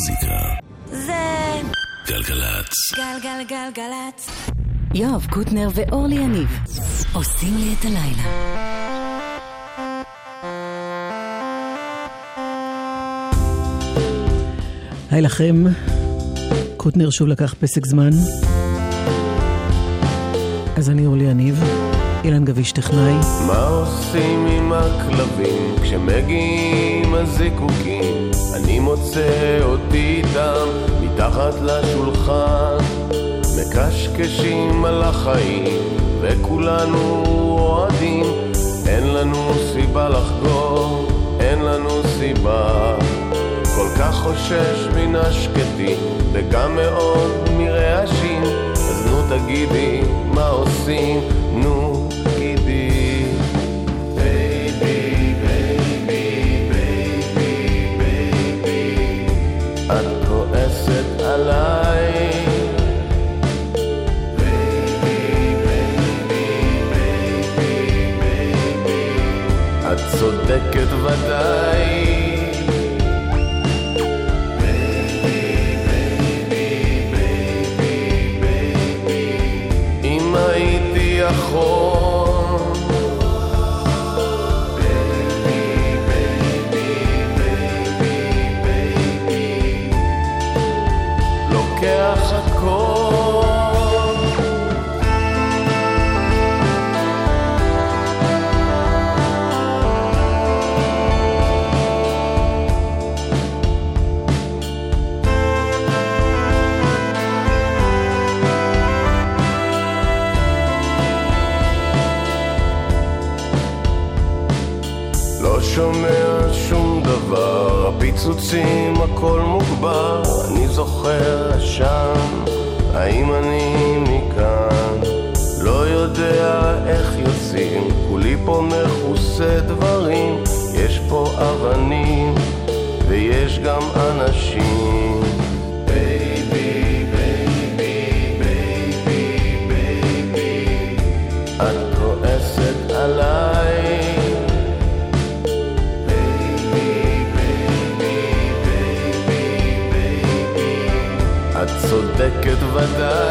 המוזיקה. זה גלגלצ. גלגלגלגלצ. יואב קוטנר ואורלי יניב עושים לי את הלילה. היי לכם, קוטנר שוב לקח פסק זמן. אז אני אורלי יניב, אילן גביש טכנאי. מה עושים עם הכלבים כשמגיעים הזיקוקים? אני מוצא אותי איתם מתחת לשולחן, מקשקשים על החיים, וכולנו אוהדים. אין לנו סיבה לחגוג, אין לנו סיבה. כל כך חושש מן השקטים, וגם מאוד מרעשים. אז נו תגידי, מה עושים? נו, מתנפצת עליי. את צודקת ודאי. גם אנשים. בייבי, בייבי, בייבי, בייבי, את כועסת עליי. את צודקת ודאי.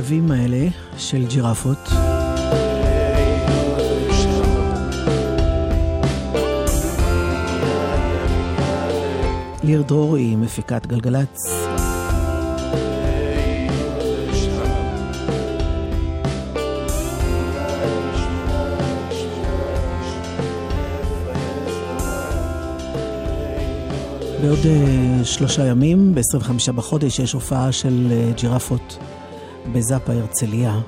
הכלבים האלה של ג'ירפות. ליר דרור היא מפיקת גלגלצ. בעוד אה, שלושה ימים, ב-25 בחודש, יש הופעה של אה, ג'ירפות בזאפה הרצליה.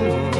Oh.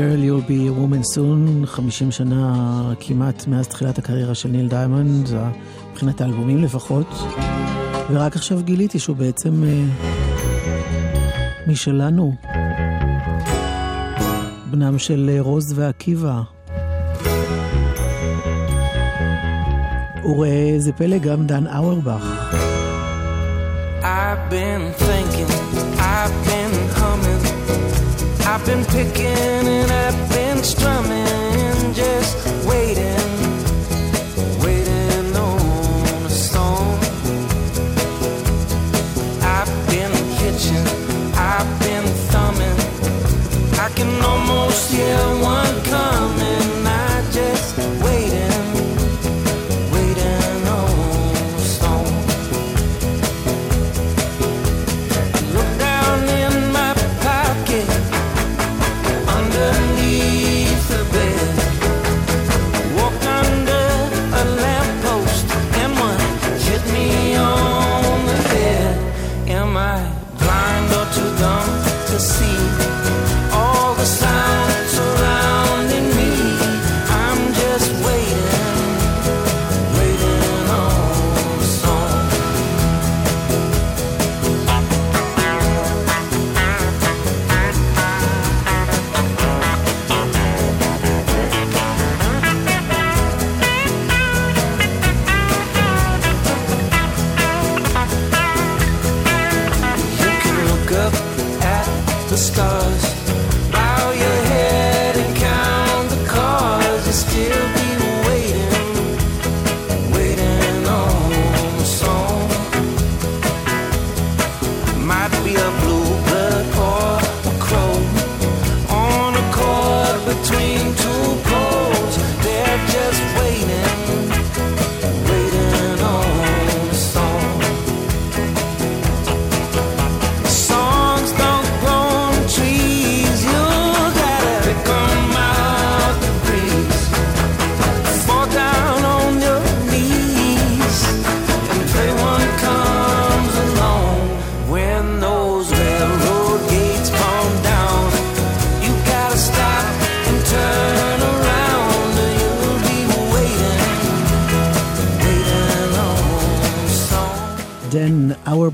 Girl, You'll be a woman soon, 50 שנה כמעט מאז תחילת הקריירה של ניל דיימונד, מבחינת האלבומים לפחות. ורק עכשיו גיליתי שהוא בעצם אה, משלנו. בנם של אה, רוז ועקיבא. וראה איזה פלא, גם דן אאורבך. I've been I've been picking and I've been strumming, just waiting, waiting on a song. I've been hitching, I've been thumbing, I can almost hear the stars,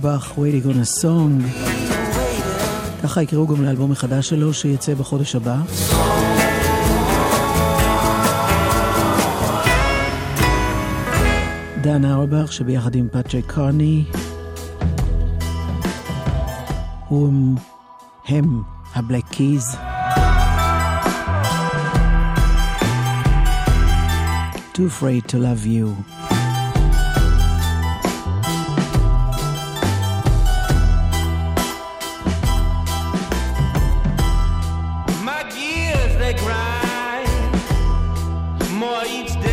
אאורבך, Waiting on a Song. ככה יקראו גם לאלבום החדש שלו שיצא בחודש הבא. דן אאורבך שביחד עם פטריק קרני הוא הם הבלק קיז. Too afraid to love you. More each day,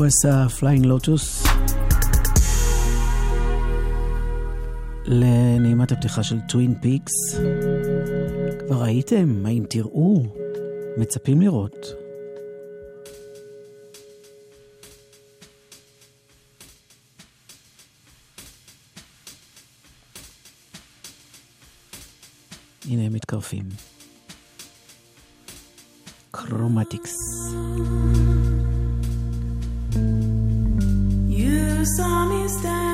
קווסה, פליינג לוטוס. לנעימת הפתיחה של טווין פיקס. כבר ראיתם? האם תראו? מצפים לראות. הנה הם מתקרפים. קרומטיקס. saw me stand.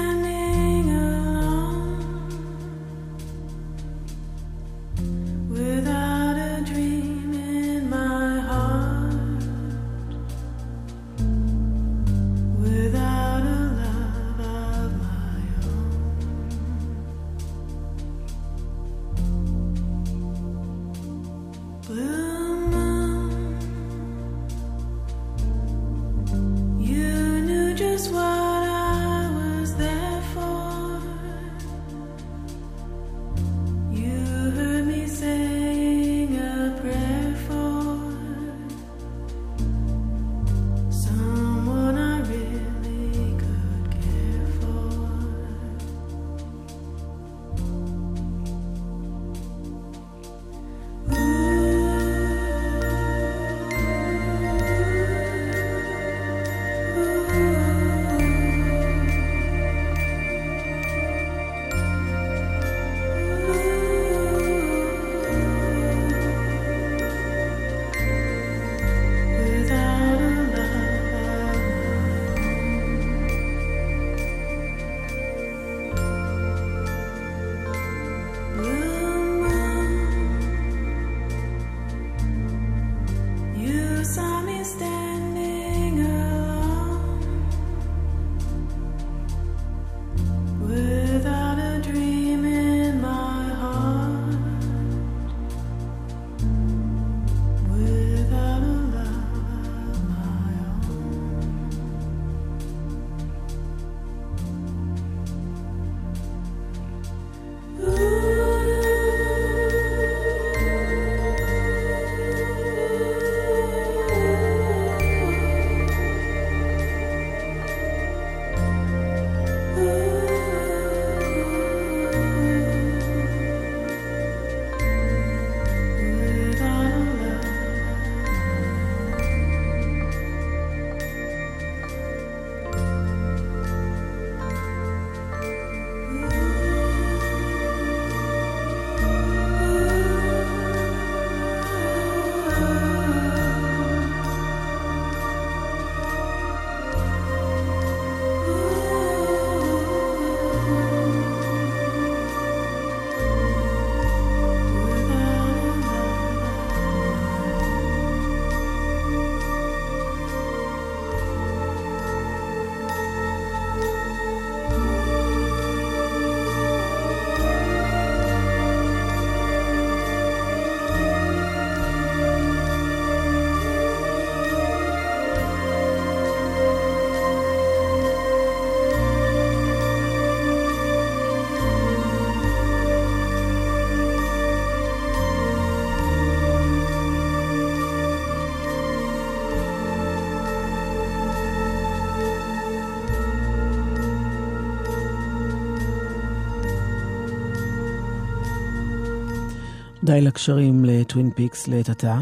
די לקשרים לטווין פיקס לעת עתה.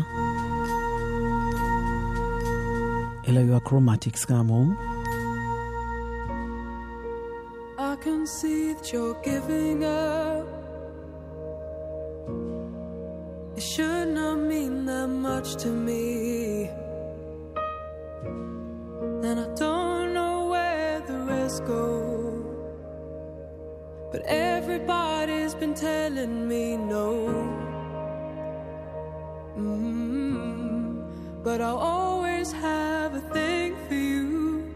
אלה היו הקרומטיקס כאמור. I can see that you're giving up. It should not mean that much to me. And I don't know where the rest go. But everybody's been telling me no. But I'll always have a thing for you.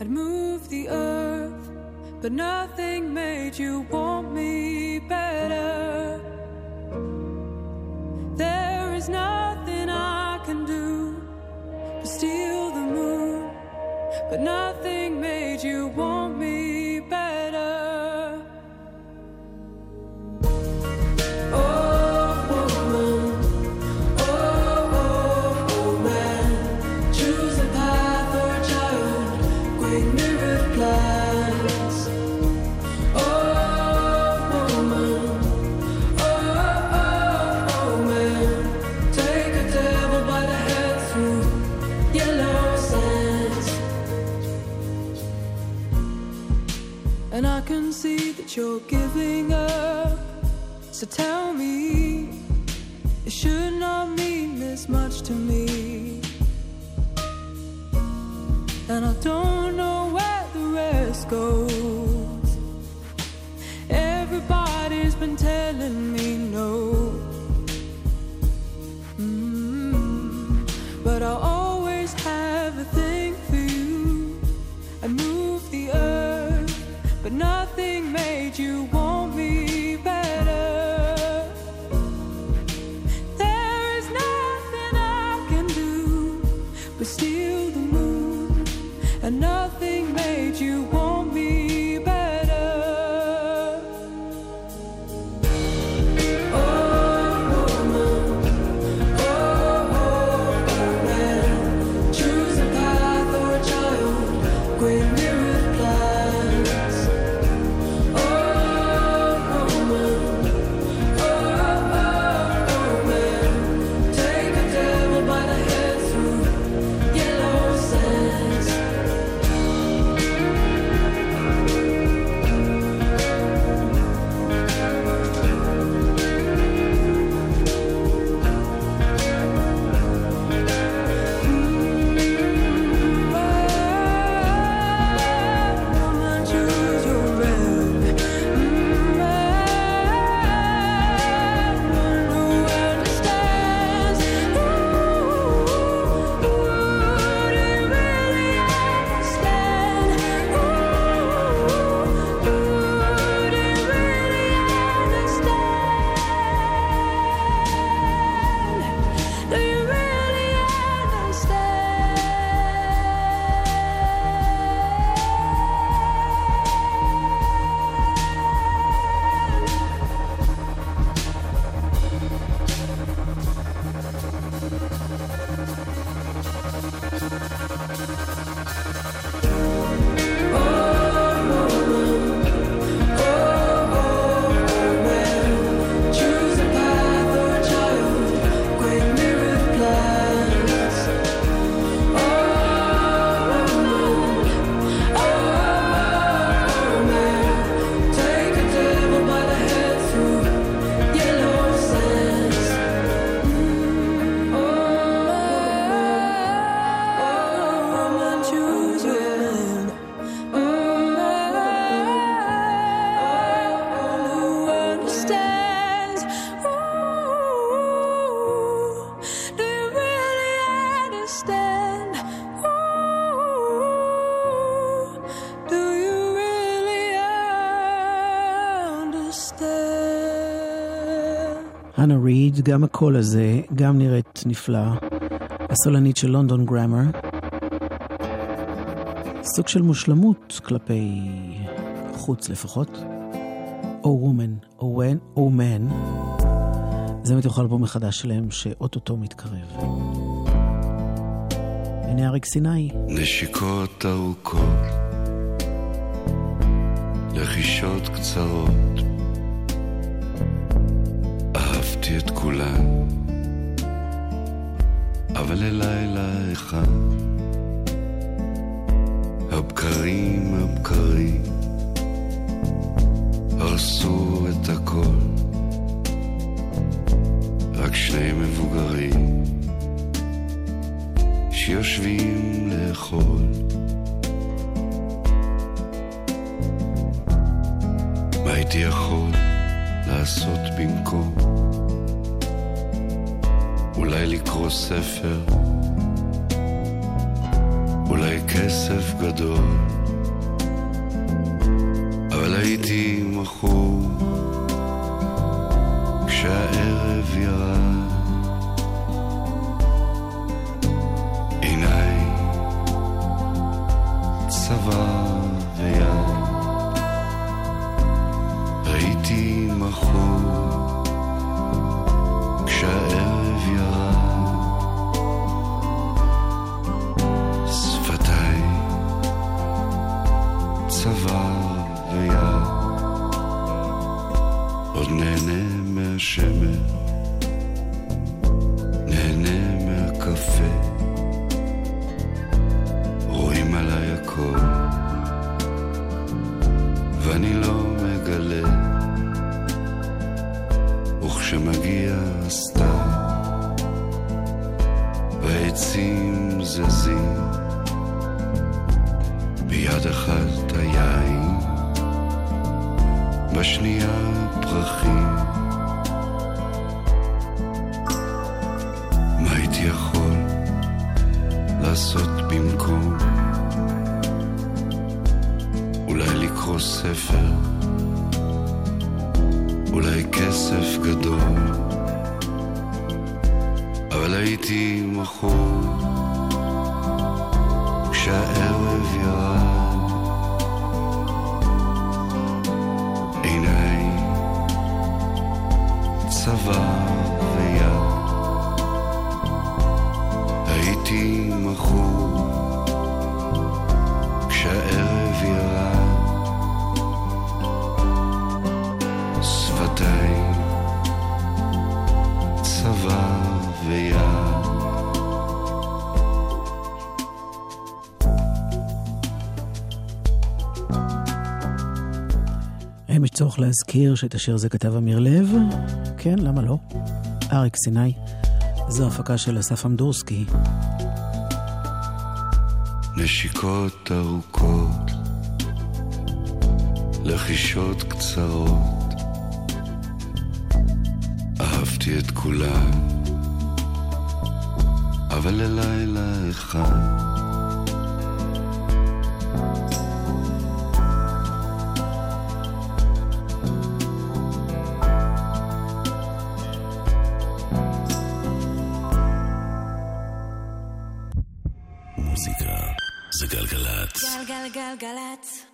I'd move the earth, but nothing made you want me better. There is nothing I can do but steal the moon, but nothing made you want understand? אנה ריד, גם הקול הזה, גם נראית נפלא. הסולנית של לונדון גרמר. סוג של מושלמות כלפי חוץ לפחות. או וומן, או ון, או מן. זה מתוך האלבום החדש שלהם שאו-טו-טו מתקרב. הנה אריק סיני. נשיקות ארוכות, לחישות קצרות. אהבתי את כולן, אבל ללילה אחד, הבקרים הבקרים, הרסו את הכל, רק שני מבוגרים, שיושבים לאכול. מה הייתי יכול לעשות במקום? אולי לקרוא ספר, אולי כסף גדול, אבל הייתי מכור כשהערב ירד. האם יש צורך להזכיר שאת השיר הזה כתב אמיר לב? כן, למה לא? אריק סיני. זו הפקה של אסף אמדורסקי. נשיקות ארוכות, לחישות קצרות, אהבתי את כולן, אבל ללילה אחד. גלגלגלגלצ.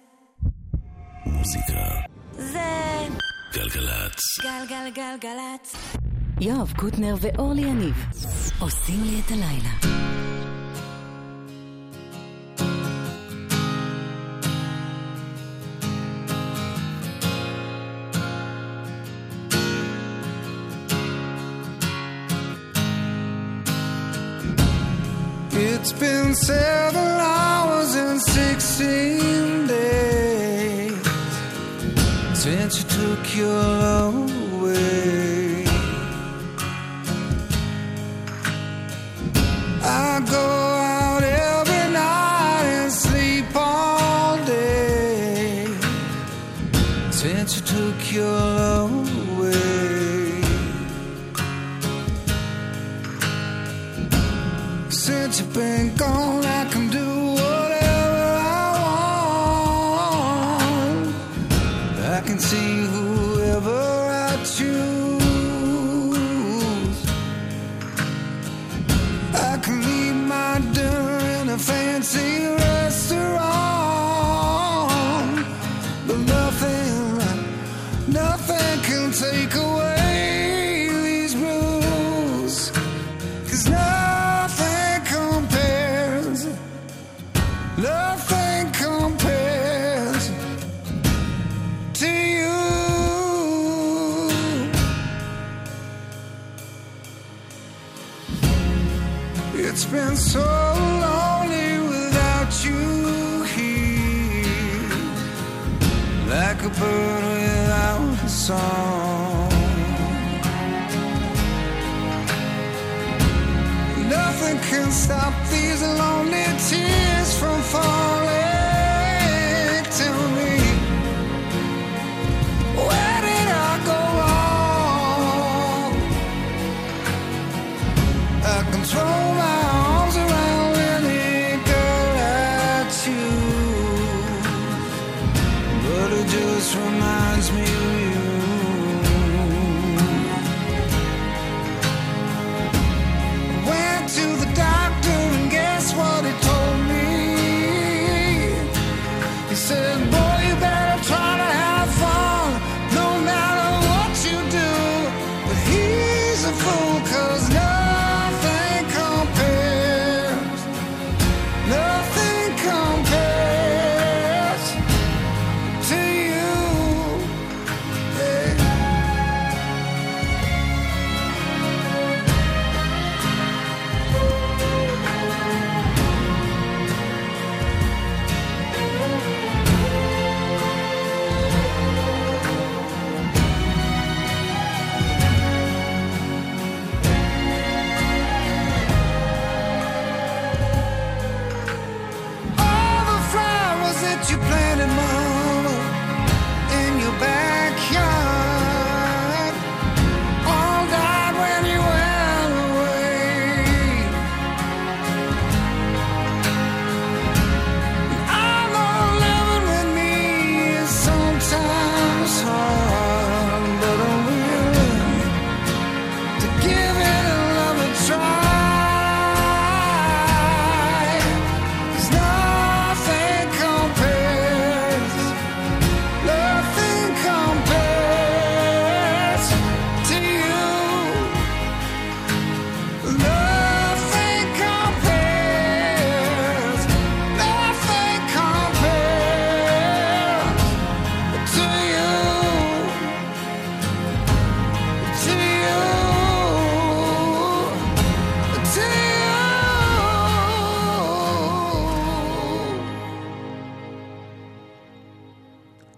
מוזיקה זה גלגלצ. גלגלגלגלצ. יואב קוטנר ואורלי יניב עושים לי את הלילה. Took your love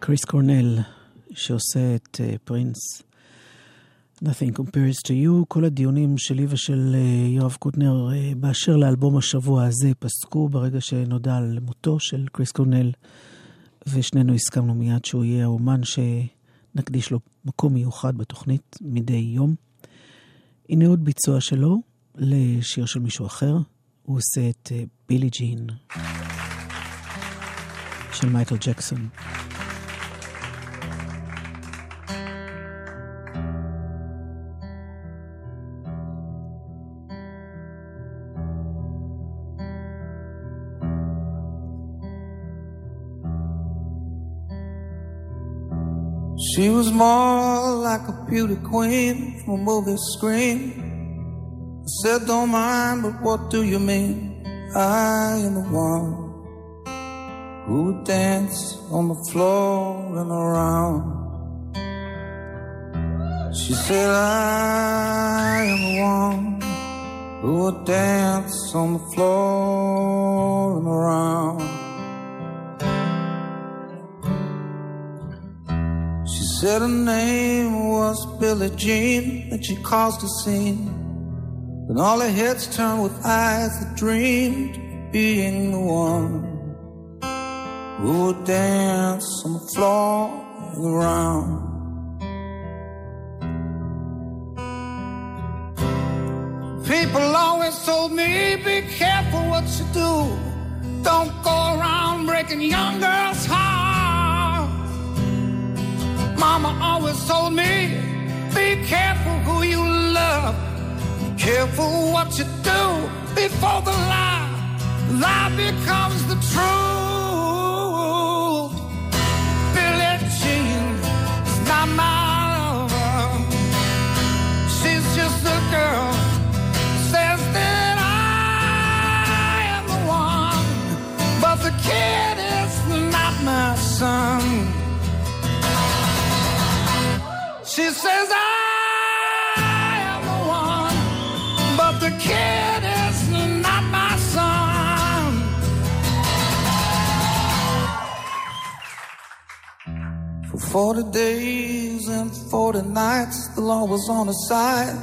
קריס קורנל, שעושה את אה, פרינס. Nothing compares to you. כל הדיונים שלי ושל אה, יואב קוטנר אה, באשר לאלבום השבוע הזה פסקו ברגע שנודע על מותו של קריס קורנל, ושנינו הסכמנו מיד שהוא יהיה האומן שנקדיש לו מקום מיוחד בתוכנית מדי יום. הנה עוד ביצוע שלו לשיר של מישהו אחר. הוא עושה את בילי ג'ין של מייקל ג'קסון. She was more like a beauty queen from a movie screen. I said, Don't mind, but what do you mean? I am the one who would dance on the floor and around. She said, I am the one who would dance on the floor and around. Said her name was Billie Jean, and she caused a scene. Then all her heads turned with eyes that dreamed of being the one who would dance on the floor and around. People always told me, be careful what you do. Don't go around breaking young girls' hearts. Mama always told me, be careful who you love. Careful what you do before the lie, lie becomes the truth. He says, I am the one, but the kid is not my son. For 40 days and 40 nights, the law was on her side.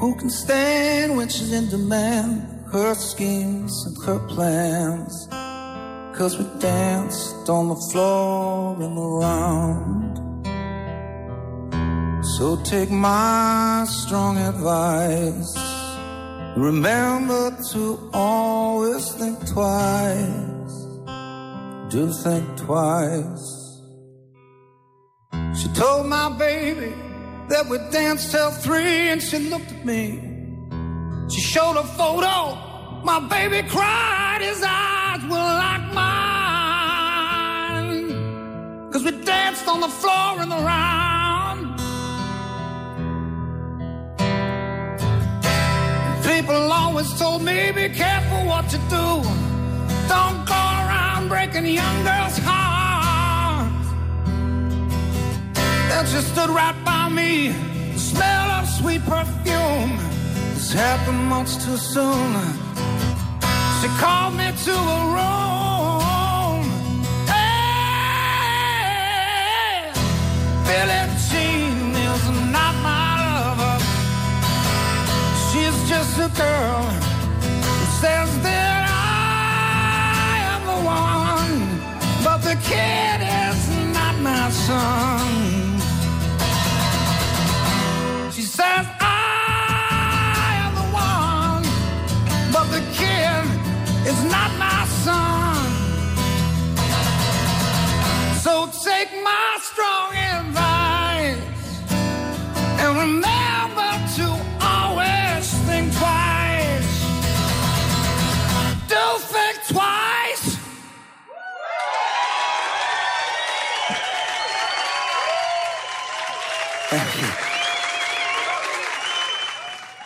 Who can stand when she's in demand? Her schemes and her plans. Cause we danced on the floor and around. So take my strong advice. Remember to always think twice. Do think twice. She told my baby that we danced till three and she looked at me. She showed a photo. My baby cried. His eyes were like mine. Cause we danced on the floor in the around. People always told me, be careful what you do. Don't go around breaking young girls' hearts. Then she stood right by me, the smell of sweet perfume. This happened much too soon. She called me to a room. Hey, Billie a girl who says that I am the one, but the kid is not my son.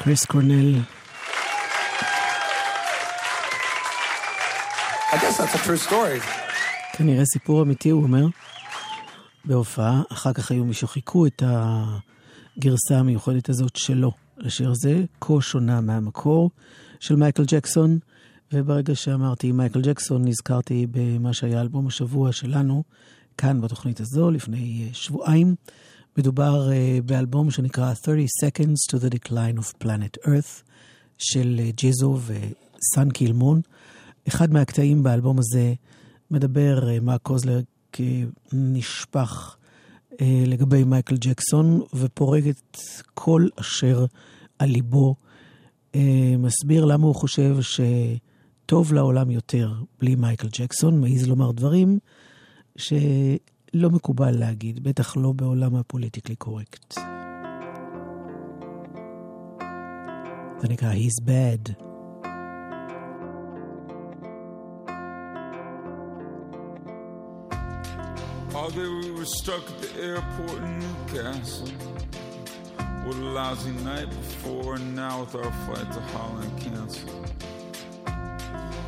קריס קורנל. כנראה סיפור אמיתי, הוא אומר, בהופעה. אחר כך היו מי שחיכו את הגרסה המיוחדת הזאת שלו לשיר זה, כה שונה מהמקור של מייקל ג'קסון. וברגע שאמרתי מייקל ג'קסון, נזכרתי במה שהיה אלבום השבוע שלנו, כאן בתוכנית הזו, לפני שבועיים. מדובר אה, באלבום שנקרא 30 Seconds to the Decline of Planet Earth של אה, ג'יזו וסאן קילמון. אחד מהקטעים באלבום הזה מדבר, אה, מרק קוזלר כנשפך אה, לגבי מייקל ג'קסון, ופורק את כל אשר על ליבו. אה, מסביר למה הוא חושב שטוב לעולם יותר בלי מייקל ג'קסון, מעז לומר דברים שלא מקובל להגיד, בטח לא בעולם הפוליטיקלי קורקט. זה נקרא He's Bad. All day we were stuck at the airport in Newcastle. What a lousy night before, and now with our flight to Holland canceled.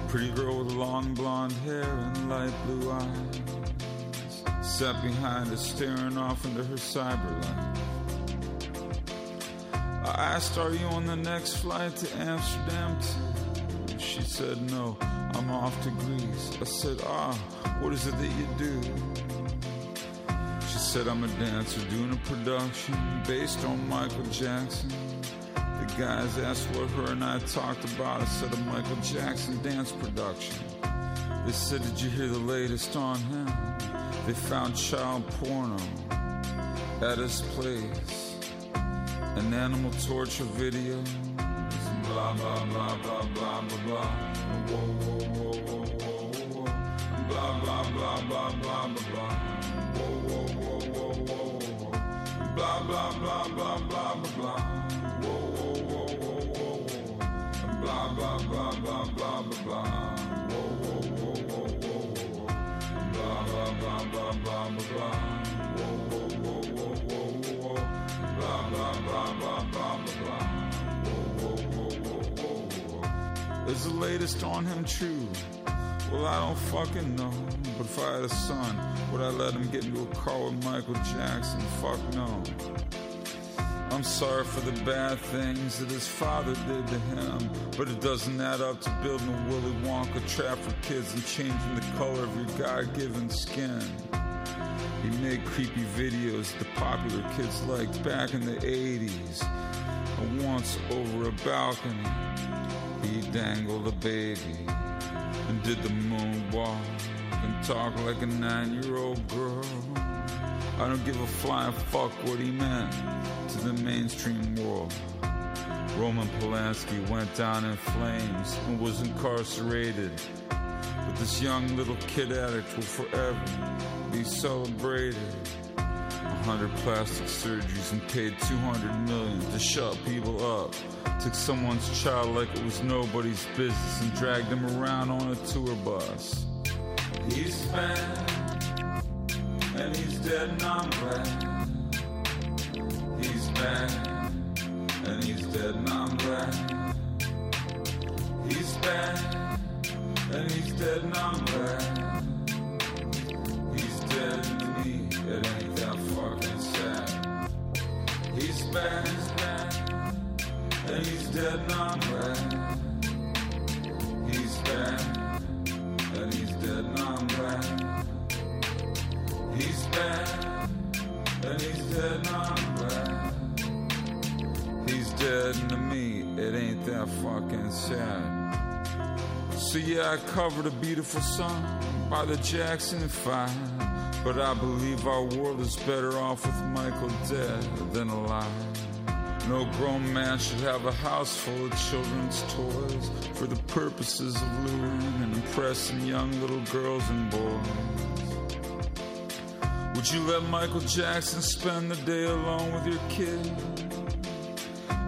Pretty girl with long blonde hair and light blue eyes sat behind us, staring off into her cyber life. I asked, Are you on the next flight to Amsterdam? too?" She said, No, I'm off to Greece. I said, Ah, what is it that you do? She said, I'm a dancer doing a production based on Michael Jackson. The guys asked what her and I talked about. I said, a Michael Jackson dance production. They said, Did you hear the latest on him? They found child porno at his place. An animal torture video. Blah, blah, blah, blah, blah, blah, blah. Whoa, whoa, whoa, whoa, whoa, whoa. Blah, blah, blah, blah, blah, blah, blah. Whoa, whoa, whoa, whoa, whoa, blah, blah, blah, blah, blah. The latest on him true? Well, I don't fucking know. But if I had a son, would I let him get into a car with Michael Jackson? Fuck no. I'm sorry for the bad things that his father did to him, but it doesn't add up to building a Willy Wonka trap for kids and changing the color of your God given skin. He made creepy videos the popular kids liked back in the 80s. Once over a balcony, he dangled a baby and did the moonwalk and talked like a nine year old girl. I don't give a flying fuck what he meant to the mainstream world. Roman Polanski went down in flames and was incarcerated. But this young little kid addict will forever be celebrated. A hundred plastic surgeries and paid 200 million to shut people up. Took someone's child like it was nobody's business and dragged them around on a tour bus. He's bad and he's dead and I'm glad. He's bad and he's dead and I'm glad. He's bad and he's dead and I'm glad. Covered a beautiful song by the Jackson 5. But I believe our world is better off with Michael dead than alive. No grown man should have a house full of children's toys for the purposes of luring and impressing young little girls and boys. Would you let Michael Jackson spend the day alone with your kid?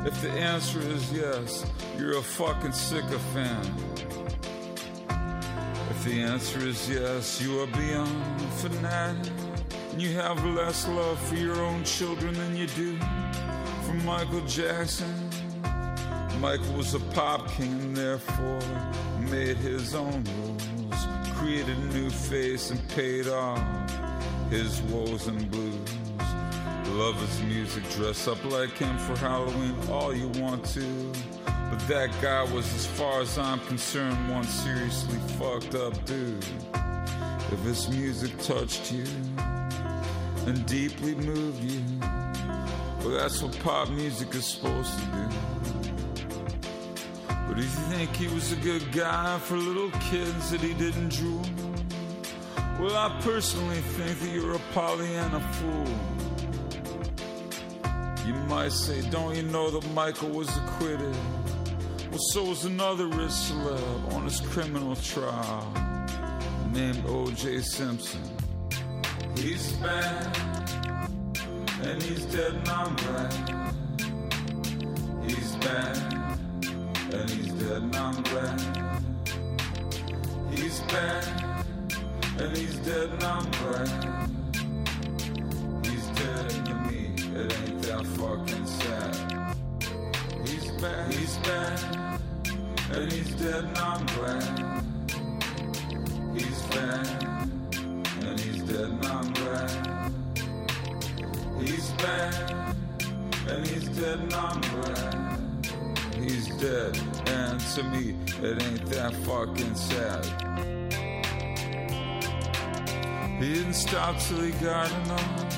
If the answer is yes, you're a fucking sycophant. The answer is yes, you are beyond fanatic. And you have less love for your own children than you do for Michael Jackson. Michael was a pop king and therefore made his own rules. Created a new face and paid off his woes and blues. Love his music, dress up like him for Halloween, all you want to. But that guy was, as far as I'm concerned, one seriously fucked up dude. If his music touched you and deeply moved you, well, that's what pop music is supposed to do. But if you think he was a good guy for little kids that he didn't drool, well, I personally think that you're a Pollyanna fool. You might say, don't you know that Michael was acquitted? Well, so was another rich celeb on his criminal trial named O.J. Simpson. He's bad, and he's dead, and I'm glad. He's bad, and he's dead, and I'm glad. He's bad, and he's dead, and I'm glad. He's dead to me, it ain't that fucking. He's bad, and he's dead, and I'm glad. He's bad, and he's dead, and I'm glad. He's bad, and he's dead, and I'm glad. He's dead, and to me, it ain't that fucking sad. He didn't stop till he got enough.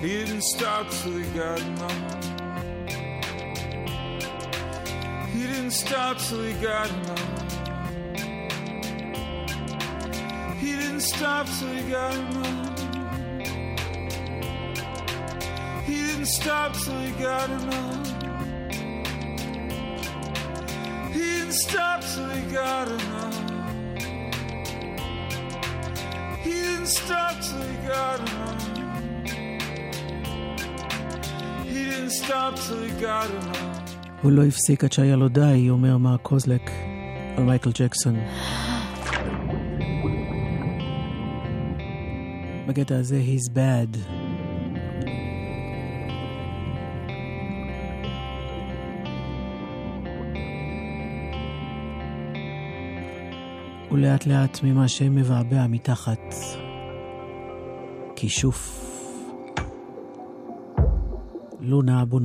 He didn't stop till he got enough. Stop till he got enough. He didn't stop till he got enough. He didn't stop till he got enough. He didn't stop till he got enough. He didn't stop till he got enough. He didn't stop till he got enough. הוא לא הפסיק עד שהיה לו די, אומר מר קוזלק על מייקל ג'קסון. בקטע הזה, he's bad. ולאט לאט ממה שמבעבע מתחת, כישוף. לונה אבו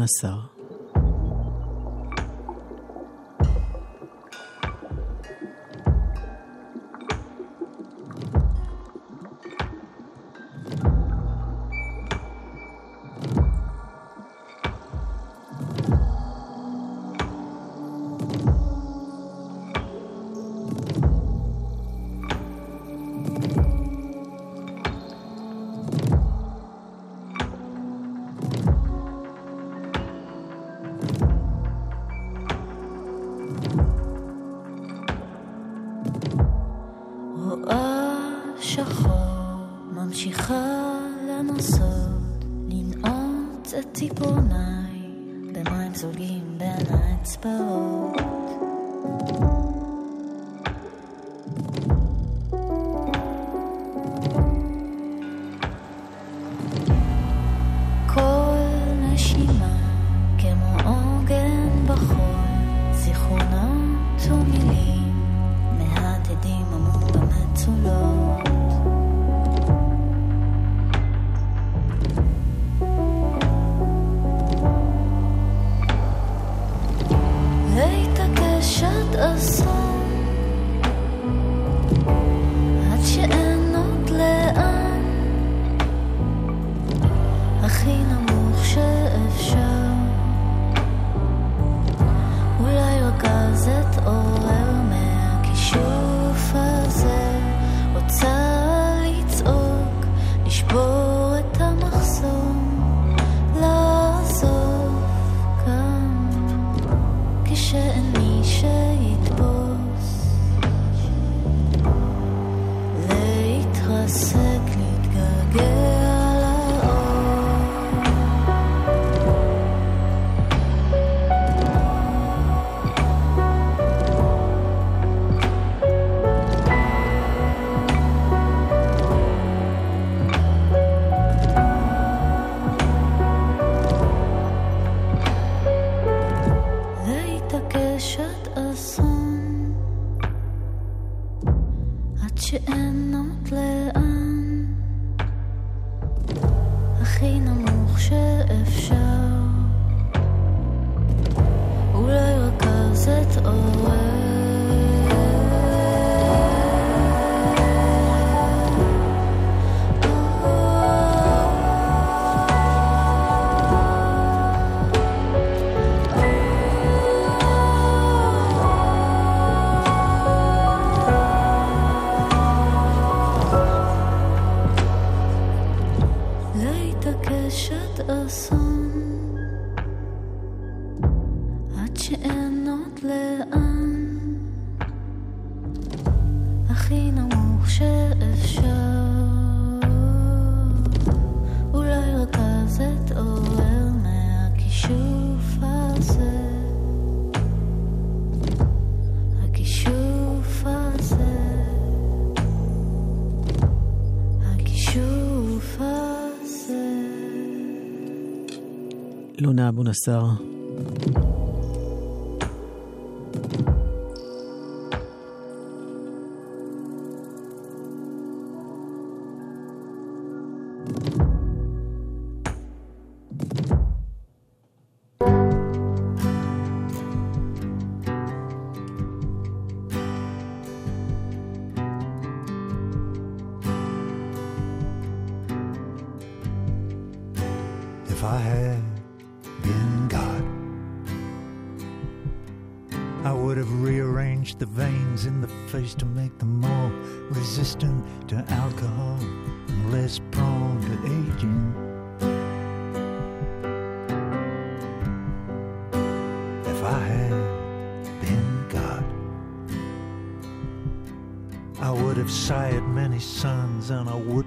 בונאסר.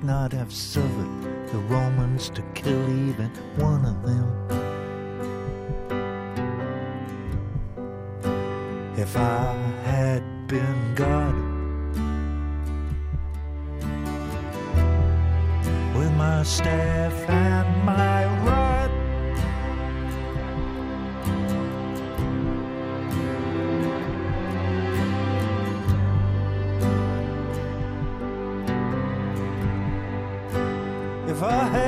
not have suffered the Romans to kill even one of them. If I had been God, with my staff and my ever.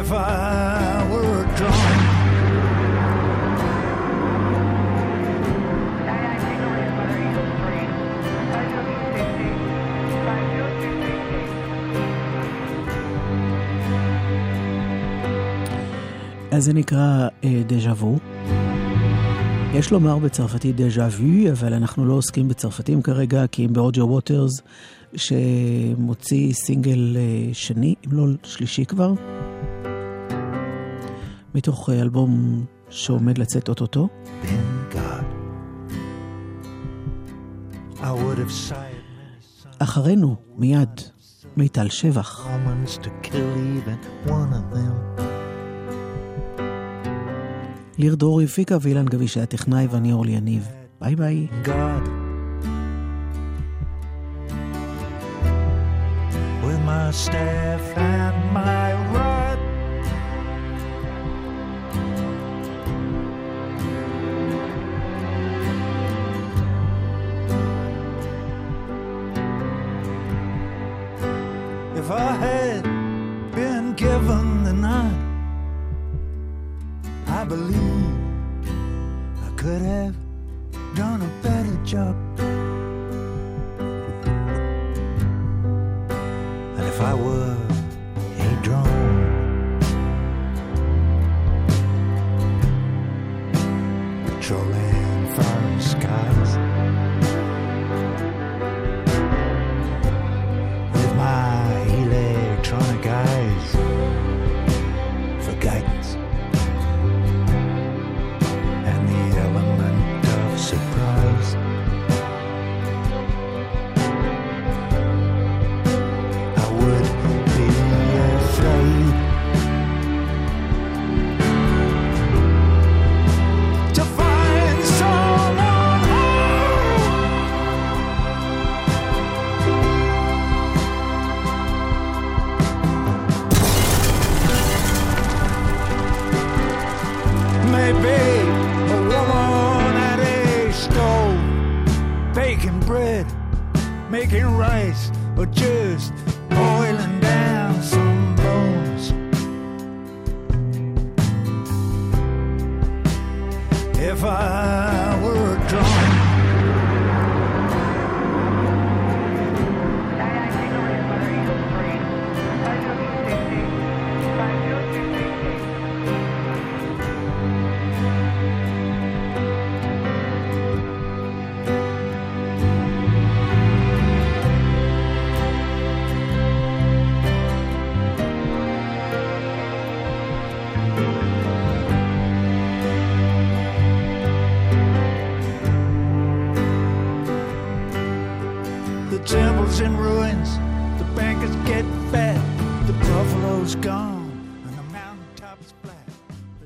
If I were drum. אז זה נקרא אה, דז'ה וו. יש לומר בצרפתית דז'ה וו, אבל אנחנו לא עוסקים בצרפתים כרגע, כי אם ברוג'ר ווטרס, שמוציא סינגל אה, שני, אם לא שלישי כבר, מתוך אה, אלבום שעומד לצאת אוטוטו. אחרינו, מיד, מיטל שבח. ליר דרור הפיקה ואילן גביש היה טכנאי ואני אורלי יניב. ביי ביי. God. My staff and my